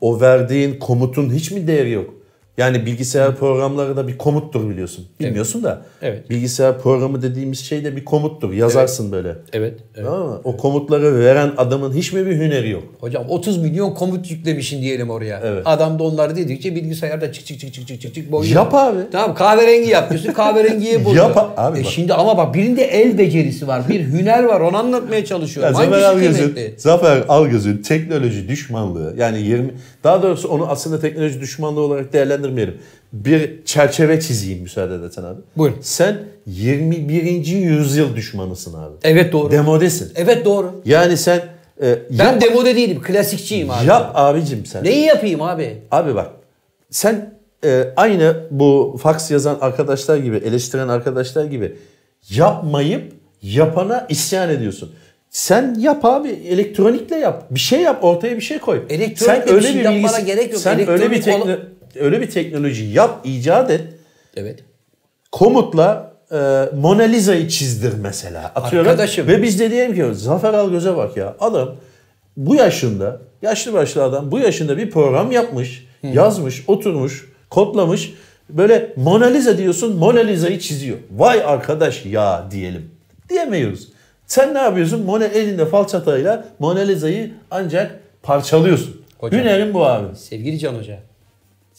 O verdiğin komutun hiç mi değeri yok? Yani bilgisayar programları da bir komuttur biliyorsun. Bilmiyorsun da. Evet. Bilgisayar programı dediğimiz şey de bir komuttur. Yazarsın böyle. Evet. evet. Mı? O komutları veren adamın hiç mi bir hüneri yok? Hocam 30 milyon komut yüklemişin diyelim oraya. Evet. Adam da onları dedikçe bilgisayarda çık çık çık çık çık çık çık boyuyor. Yap abi. Tamam kahverengi yap diyorsun kahverengiye boyuyor. Yap abi E bak. şimdi ama bak birinde el becerisi var. Bir hüner var. Onu anlatmaya çalışıyorum. Ya Zafer Algöz'ün? Zafer Algöz'ün teknoloji düşmanlığı yani 20 daha doğrusu onu aslında teknoloji düşmanlığı olarak değerlendirmeyelim. Bir çerçeve çizeyim müsaade edersen abi. Buyurun. Sen 21. yüzyıl düşmanısın abi. Evet doğru. Demodesin. evet doğru. Yani sen e, Ben yap, demode değilim. Klasikçiyim abi. yap abicim sen. Neyi yapayım abi? Abi bak sen e, aynı bu fax yazan arkadaşlar gibi eleştiren arkadaşlar gibi yapmayıp yapana isyan ediyorsun. Sen yap abi elektronikle yap. Bir şey yap ortaya bir şey koy. Elektronikle bir şey yapmana gerek yok. Sen öyle bir tekno, öyle bir teknoloji yap, icat et. Evet. Komutla e, Mona Lisa'yı çizdir mesela. Atıyorum. Arkadaşım. Ve biz de diyelim ki Zafer Algöz'e bak ya. Adam bu yaşında, yaşlı başlı adam bu yaşında bir program yapmış, yazmış, oturmuş, kodlamış. Böyle Mona Lisa diyorsun, Mona Lisa'yı çiziyor. Vay arkadaş ya diyelim. Diyemiyoruz. Sen ne yapıyorsun? Mona elinde falçatayla Mona Lisa'yı ancak parçalıyorsun. Hocam. Hünerin bu abi. Sevgili Can Hoca.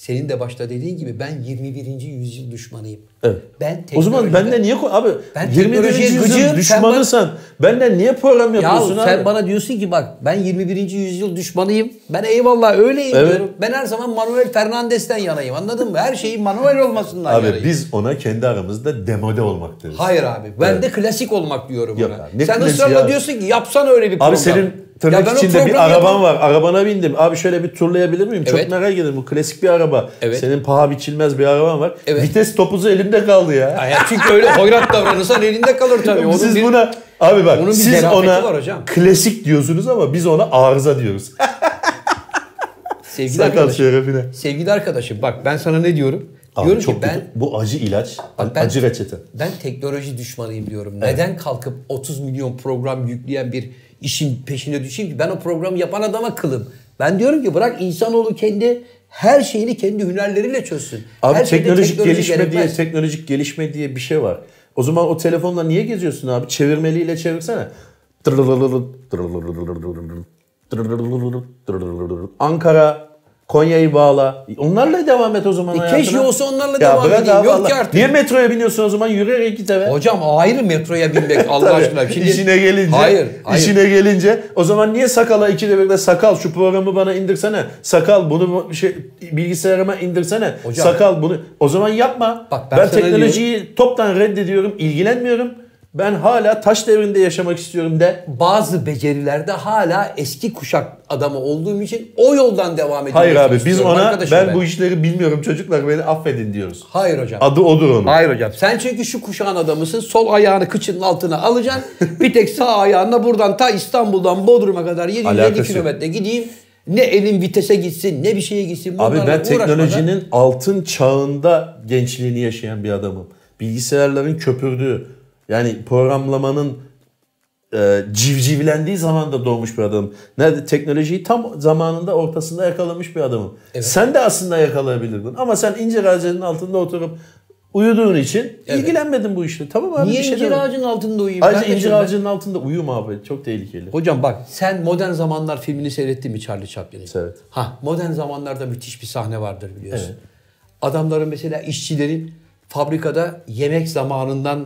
Senin de başta dediğin gibi ben 21. yüzyıl düşmanıyım. Evet. Ben O zaman benden niye abi Ben 21. teknolojiye yüzyıl sen düşmanıysan benden niye program Ya yapıyorsun abi? sen bana diyorsun ki bak ben 21. yüzyıl düşmanıyım. Ben eyvallah öyleyim Evet. diyorum. Ben her zaman Manuel Fernandes'ten yanayım. Anladın mı? Her şeyin manuel olmasından Abi yanayım. biz ona kendi aramızda demode olmak deriz. Hayır abi. Ben de klasik olmak diyorum Yok ona. abi, Sen ısrarla abi? diyorsun ki yapsana öyle bir program. Abi senin Ya tırnak o içinde bir araban yapamam. var. Arabana bindim. Abi şöyle bir turlayabilir miyim? Evet. Çok merak ederim. Bu klasik bir araba. Evet. Senin paha biçilmez bir araban var. Evet. Vites topuzu elimde kaldı ya. Ya çünkü öyle hoyrat davranırsan elinde kalır tabii. Onun Siz bir- buna abi bak onun siz ona klasik diyorsunuz ama biz ona arıza diyoruz. sevgili Sakal arkadaşım. şerefine. Sevgili arkadaşım bak ben sana ne diyorum? Abi diyorum çok ki ben kötü. Bu acı ilaç, Bak ben- acı reçete. Ben teknoloji düşmanıyım diyorum. Neden kalkıp 30 milyon program yükleyen bir işin peşine düşeyim ki? Ben o programı yapan adama kılım. Ben diyorum ki bırak insanoğlu kendi her şeyini kendi hünerleriyle çözsün. Abi her teknolojik teknoloji gelişme gerekmez. diye teknolojik gelişme diye bir şey var. O zaman o telefonla niye geziyorsun abi? Çevirmeliyle çevirsene. Ankara, Konya'yı bağla. Onlarla devam et o zaman E hayatına. keşke olsa onlarla devam bırak edeyim. Yok Allah. ki artık. Niye metroya biniyorsun o zaman? Yürüyerek git eve. Hocam ayrı metroya binmek Allah aşkına. Şimdi, işine gelince, Hayır. hayır. işine gelince o zaman niye sakala ikide bir de sakal şu programı bana indirsene. Sakal bunu şey bilgisayarıma indirsene. Hocam. sakal bunu o zaman yapma. Bak ben ben teknolojiyi toptan reddediyorum, ilgilenmiyorum. Ben hala taş devrinde yaşamak istiyorum de. Bazı becerilerde hala eski kuşak adamı olduğum için o yoldan devam ediyorum. Hayır abi biz ona Arkadaşım ben, bu işleri bilmiyorum çocuklar beni affedin diyoruz. Hayır hocam. Adı odur onun. Hayır hocam. Sen çünkü şu kuşağın adamısın. Sol ayağını kıçının altına alacaksın. bir tek sağ ayağınla buradan ta İstanbul'dan Bodrum'a kadar 750 Alakası yok. kilometre gideyim. Ne elin vitese gitsin ne bir şeye gitsin. Abi ben uğraşmadan- teknolojinin altın çağında gençliğini yaşayan bir adamım. Bilgisayarların köpürdüğü, yani programlamanın e, civcivlendiği zamanda doğmuş bir adamım. Nerede teknolojiyi tam zamanında ortasında yakalamış bir adamım. Sen de aslında yakalayabilirdin. Ama sen incir ağacının altında oturup uyuduğun için ilgilenmedin bu işle. Tamam abi Niye bir şey incir demem. ağacının altında uyuyayım? Ayrıca incir ben? ağacının altında uyuma abi. Çok tehlikeli. Hocam bak sen Modern Zamanlar filmini seyrettin mi Charlie Chaplin'in? Evet. Ha Modern Zamanlar'da müthiş bir sahne vardır biliyorsun. Adamların mesela işçilerin fabrikada yemek zamanından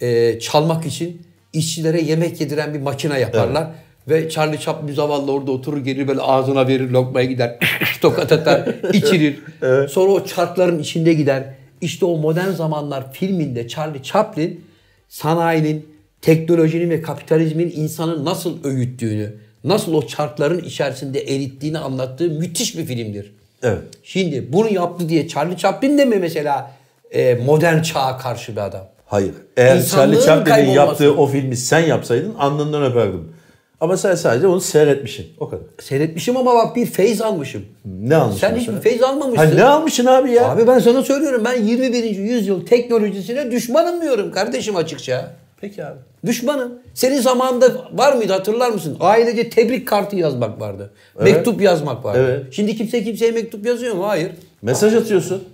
e, çalmak için işçilere yemek yediren bir makine yaparlar. Ve Charlie Chaplin zavallı orada oturur gelir böyle ağzına verir lokmaya gider tokat atar içirir. Sonra o çarkların içinde gider. İşte o modern zamanlar filminde Charlie Chaplin sanayinin, teknolojinin ve kapitalizmin insanı nasıl öğüttüğünü, nasıl o çarkların içerisinde erittiğini anlattığı müthiş bir filmdir. Evet. Şimdi bunu yaptı diye Charlie Chaplin de mi mesela e, modern çağa karşı bir adam? Hayır. Eğer İnsanlığın Charlie Chaplin'in yaptığı o filmi sen yapsaydın alnından öperdim. Ama sen sadece onu seyretmişsin. O kadar. Seyretmişim ama bak bir feyz almışım. Ne almışsın Sen hiçbir feyz almamışsın. Ha, ne almışsın abi ya? Abi ben sana söylüyorum ben 21. yüzyıl teknolojisine düşmanım diyorum kardeşim açıkça. Peki abi. Düşmanım. Senin zamanında var mıydı hatırlar mısın? Ailece tebrik kartı yazmak vardı. Mektup yazmak vardı. Evet. Şimdi kimse kimseye mektup yazıyor mu? Hayır. Mesaj atıyorsun.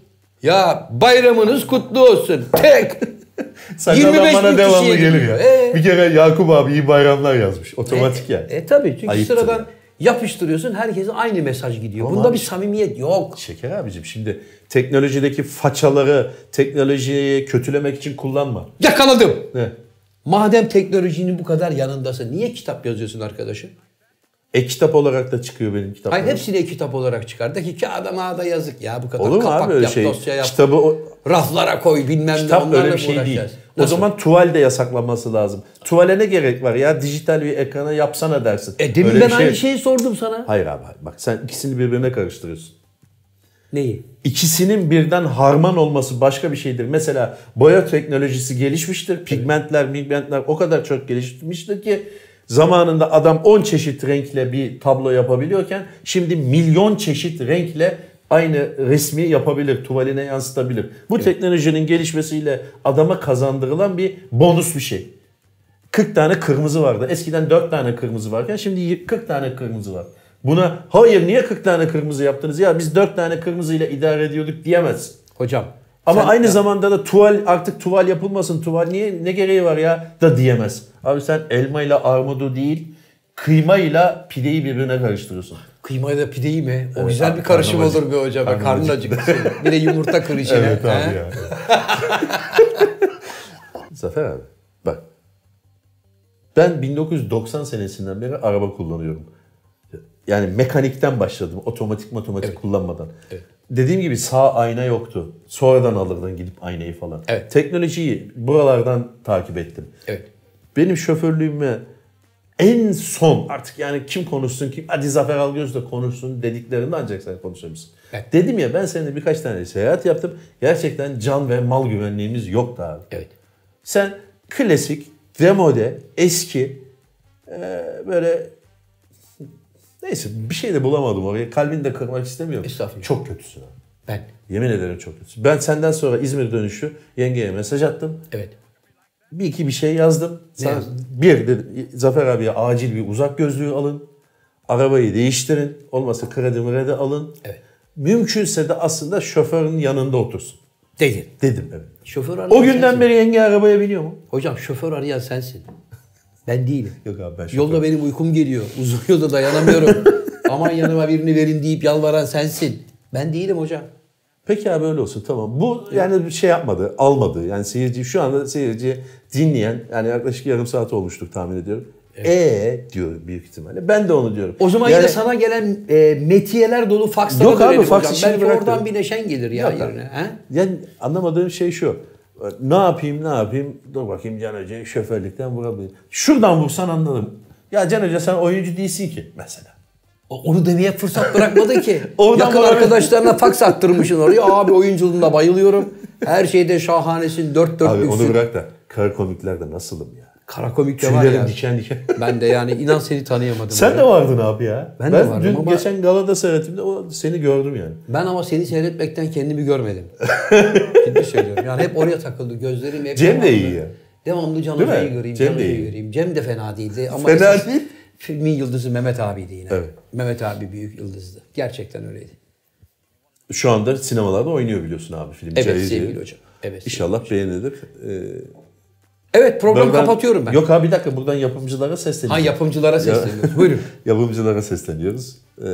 Ya bayramınız kutlu olsun. Tek. Sakaldan 25 bana devamlı geliyor. Ee? Bir kere Yakup abi iyi bayramlar yazmış. Otomatik ya. E tabii çünkü Ayıptır sıradan ya. yapıştırıyorsun herkese aynı mesaj gidiyor. Ama Bunda abi- bir samimiyet yok. Şeker abicim şimdi teknolojideki façaları teknolojiyi kötülemek için kullanma. Yakaladım. Ne? Madem teknolojinin bu kadar yanındasın niye kitap yazıyorsun arkadaşım? E-kitap olarak da çıkıyor benim kitaplarım. Hayır hepsini kitap olarak çıkar. De ki kağıda mağda yazık ya bu kadar Olur mu kapak abi öyle yap, şey? dosya yap, Kitabı o, raflara koy bilmem ne kitap öyle bir şey değil. uğraşacağız? O Nasıl? zaman tuval de yasaklanması lazım. Tuvale ne gerek var ya? Dijital bir ekrana yapsana dersin. E demin Öyle ben bir aynı şeyi sordum sana. Hayır abi bak sen ikisini birbirine karıştırıyorsun. Neyi? İkisinin birden harman olması başka bir şeydir. Mesela boya teknolojisi gelişmiştir. Pigmentler, pigmentler o kadar çok gelişmiştir ki zamanında adam 10 çeşit renkle bir tablo yapabiliyorken şimdi milyon çeşit renkle aynı resmi yapabilir, tuvaline yansıtabilir. Bu teknolojinin gelişmesiyle adama kazandırılan bir bonus bir şey. 40 tane kırmızı vardı. Eskiden 4 tane kırmızı varken şimdi 40 tane kırmızı var. Buna hayır niye 40 tane kırmızı yaptınız ya biz 4 tane kırmızıyla idare ediyorduk diyemez. Hocam. Ama sen- aynı zamanda da tuval artık tuval yapılmasın tuval niye ne gereği var ya da diyemez. Abi sen elma ile armudu değil kıyma ile pideyi birbirine karıştırıyorsun. Kıymayla pideyi mi? O Evet, güzel bir karışım karnım olur be hocam. Karnım Karnın acıktı. bir de yumurta kır içine. Evet abi he? ya. Zafer abi bak. Ben 1990 senesinden beri araba kullanıyorum. Yani mekanikten başladım. Otomatik matematik kullanmadan. Evet. Dediğim gibi sağ ayna yoktu. Sonradan alırdın gidip aynayı falan. Evet. Teknolojiyi buralardan takip ettim. Evet. Benim şoförlüğüme en son artık yani kim konuşsun kim hadi Zafer Algöz de konuşsun dediklerinde ancak sen konuşabilirsin. Evet. Dedim ya ben seninle birkaç tane seyahat yaptım. Gerçekten can ve mal güvenliğimiz yoktu abi. Evet. Sen klasik, demode, eski e, böyle neyse bir şey de bulamadım oraya. Kalbini de kırmak istemiyorum. Estağfurullah. Çok kötüsün abi. Ben. Yemin ederim çok kötüsün. Ben senden sonra İzmir dönüşü yengeye mesaj attım. Evet. Bir iki bir şey yazdım. Sana, yazdın? bir dedi Zafer abiye acil bir uzak gözlüğü alın. Arabayı değiştirin. Olmasa kredi mredi alın. Evet. Mümkünse de aslında şoförün yanında otursun. Dedin. Dedim evet. Şoför arayan O günden sensin. beri yenge arabaya biniyor mu? Hocam şoför arayan sensin. Ben değilim. Yok abi ben şoför. Yolda benim uykum geliyor. Uzun yolda dayanamıyorum. Aman yanıma birini verin deyip yalvaran sensin. Ben değilim hocam. Peki abi öyle olsun tamam. Bu yani bir şey yapmadı, almadı. Yani seyirci şu anda seyirci dinleyen yani yaklaşık yarım saat olmuştur tahmin ediyorum. E diyor büyük ihtimalle. Ben de onu diyorum. O zaman yani, yine sana gelen e, metiyeler dolu fakslara Yok abi, faks Belki oradan bir neşen gelir ya Yok yerine. He? Yani anlamadığım şey şu. Ne yapayım ne yapayım? Dur bakayım Can Hoca şoförlükten vurabilir. Şuradan vursan anladım. Ya Can Hoca sen oyuncu değilsin ki mesela. O- Onu demeye fırsat bırakmadın ki. Oradan Yakın bana- arkadaşlarına faks attırmışsın oraya. Abi oyunculuğunda bayılıyorum. Her şeyde şahanesin. Dört Abi dörtlüksün. onu bırak da kara komiklerde nasılım ya? Kara komik de var ya. diken diken. Ben de yani inan seni tanıyamadım. Sen de vardın abi ya. Ben de vardım dün ama- geçen galada seyrettimde o seni gördüm yani. Ben ama seni seyretmekten kendimi görmedim. Ciddi söylüyorum. Yani hep oraya takıldı. Gözlerim hep... Cem de iyi ya. Devamlı Can? Hoca'yı göreyim, Cem Can de Hoca'yı iyi. göreyim. Cem de fena değildi. Ama Fena değil. Filmin yıldızı Mehmet abiydi yine. Evet. Mehmet abi büyük yıldızdı. Gerçekten öyleydi. Şu anda sinemalarda oynuyor biliyorsun abi film. Evet sevgili hocam. Evet. İnşallah beğenilir. Ee, Evet programı buradan- kapatıyorum ben. Yok abi bir dakika buradan yapımcılara sesleniyoruz. Ha yapımcılara sesleniyoruz. Buyurun. Yapımcılara sesleniyoruz. Ee,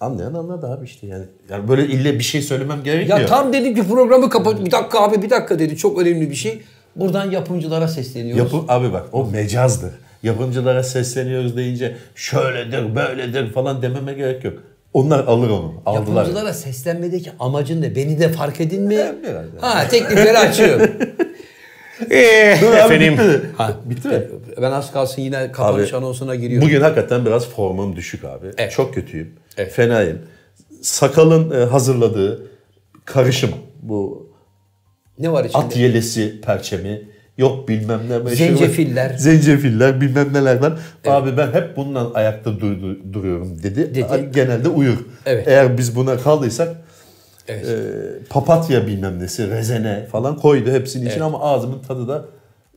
anlayan anladı abi işte yani. Yani böyle ille bir şey söylemem gerekmiyor. Ya tam dedim ki programı kapat. Bir dakika abi bir dakika dedi. Çok önemli bir şey. Buradan yapımcılara sesleniyoruz. Yapı, abi bak o mecazdı. Yapımcılara sesleniyoruz deyince şöyledir böyledir falan dememe gerek yok. Onlar alır onu. Aldılar. Yapımcılara seslenmedeki amacın ne? Beni de fark edin mi? biraz Ha teklifleri açıyorum. Dur abi, Efendim. bitti. Ha, Bitti mi? Ben az kalsın yine kapanış Abi, anonsuna giriyorum. Bugün hakikaten biraz formum düşük abi. Evet. Çok kötüyüm. Evet. Fenayım. Sakalın e, hazırladığı karışım bu Ne var içinde? at yelesi perçemi yok bilmem ne. meşhur- Zencefiller. Zencefiller bilmem neler var. Abi ben hep bundan ayakta dur- dur- duruyorum dedi. Dedi. Genelde uyur. Evet. Eğer biz buna kaldıysak Evet. e, papatya bilmem nesi, rezene falan koydu hepsinin için ama ağzımın tadı da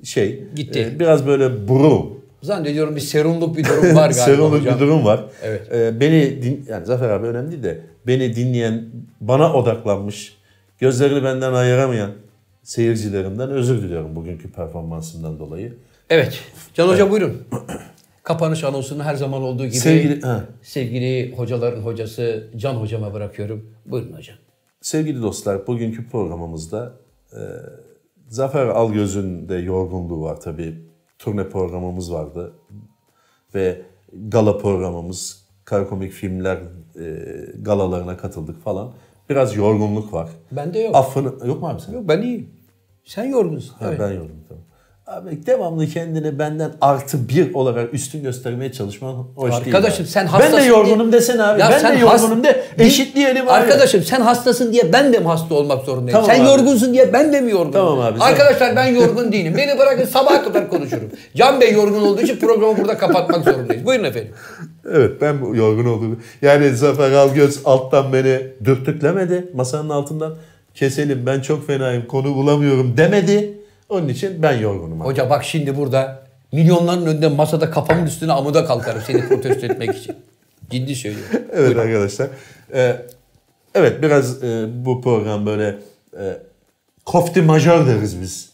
şey Gitti. e, biraz böyle buru Zannediyorum bir serumluk bir durum var galiba hocam. bir durum var. Evet. Ee, beni din, yani Zafer abi önemli değil de beni dinleyen, bana odaklanmış, gözlerini benden ayıramayan seyircilerimden özür diliyorum bugünkü performansımdan dolayı. Evet. Can Hoca buyurun. Kapanış anonsunu her zaman olduğu gibi Sevgili- ha. sevgili hocaların hocası Can Hocama bırakıyorum. Buyurun hocam. Sevgili dostlar, bugünkü programımızda e, Zafer Algöz'ün de yorgunluğu var tabii. Turne programımız vardı ve gala programımız, karakomik filmler e, galalarına katıldık falan. Biraz yorgunluk var. Bende yok. Affını yok mu abi sen? Yok ben iyiyim. Sen yorgunsun. Ha, Evet. Ben yorgunum tamam. Abi devamlı kendini benden artı bir olarak üstün göstermeye çalışman hoş değil. Arkadaşım sen Ben hastasın de yorgunum diye- desene abi. Ya ben sen de yorgunum has- de. Eşitleyelim abi. Arkadaşım sen hastasın diye ben de mi hasta olmak zorundayım? Tamam sen abi. yorgunsun diye ben de mi yorgunum? Tamam abi, sen- Arkadaşlar ben yorgun değilim. Beni bırakın sabaha kadar konuşurum. Can Bey yorgun olduğu için programı burada kapatmak zorundayız. Buyurun efendim. Evet ben yorgun oldum. Yani Zafer Algöz alttan beni dürtüklemedi masanın altından. Keselim ben çok fenayım konu bulamıyorum demedi. Onun için ben yorgunum. abi. Hoca bak şimdi burada milyonların önünde masada kafamın üstüne amuda kalkarım seni protesto etmek için. Ciddi söylüyorum. Evet arkadaşlar. Ee, evet biraz e, bu program böyle e, kofti majör deriz biz.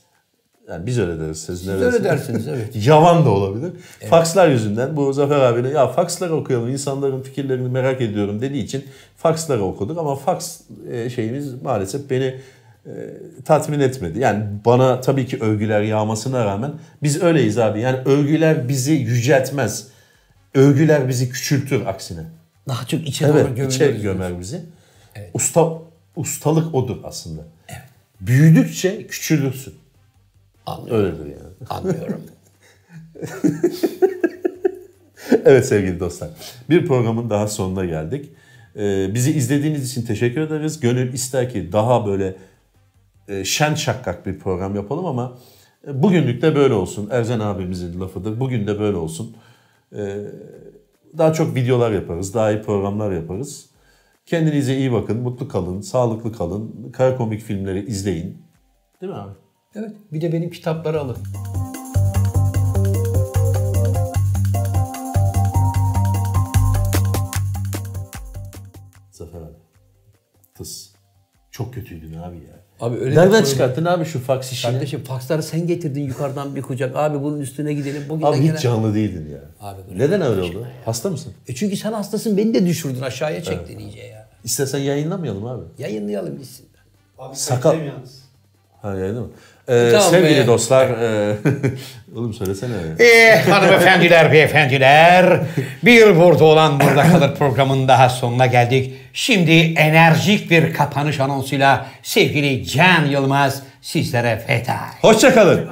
Yani biz öyle deriz. Siz, ne öyle dersiniz? dersiniz, evet. Yavan da olabilir. Fakslar yüzünden bu Zafer abine ya faksları okuyalım insanların fikirlerini merak ediyorum dediği için faksları okuduk ama faks e, şeyimiz maalesef beni tatmin etmedi. Yani bana tabii ki övgüler yağmasına rağmen biz öyleyiz abi. Yani övgüler bizi yüceltmez. Övgüler bizi küçültür aksine. Daha çok içe Evet, doğru içe gömer bizi. Usta ustalık odur aslında. Büyüdükçe küçülürsün. Anlıyorum. Öyledir yani. Anlıyorum. Evet sevgili dostlar. Bir programın daha sonuna geldik. Ee, bizi izlediğiniz için teşekkür ederiz. Gönül ister ki daha böyle e, şen şakkak bir program yapalım ama e, bugünlük de böyle olsun. Erzen abimizin lafıdır. Bugün de böyle olsun. Ee, daha çok videolar yaparız. Daha iyi programlar yaparız. Kendinize iyi bakın. Mutlu kalın. Sağlıklı kalın. Kara komik filmleri izleyin. Değil mi abi? Evet. Bir de benim kitapları alın. Zafer abi. Tıs. Çok kötüydün abi ya. Abi öyle Nereden çıkarttın abi şu faks işini? Kardeşim faksları sen getirdin yukarıdan bir kucak. Abi bunun üstüne gidelim. Bugün Abi hiç canlı değildin ya. Abi Neden öyle oldu? ya? Hasta mısın? E çünkü sen hastasın beni de düşürdün aşağıya çektin iyice ya. İstersen yayınlamayalım abi. Yayınlayalım gitsin. Abi Sakal- yalnız. Ha yayınla mı? Ee, Tamam sevgili be. dostlar. E, oğlum söylesene. Eh hanımefendiler, beyefendiler. Bir burada olan burada kalır programın daha sonuna geldik. Şimdi enerjik bir kapanış anonsuyla sevgili Can Yılmaz sizlere veda. Hoşçakalın.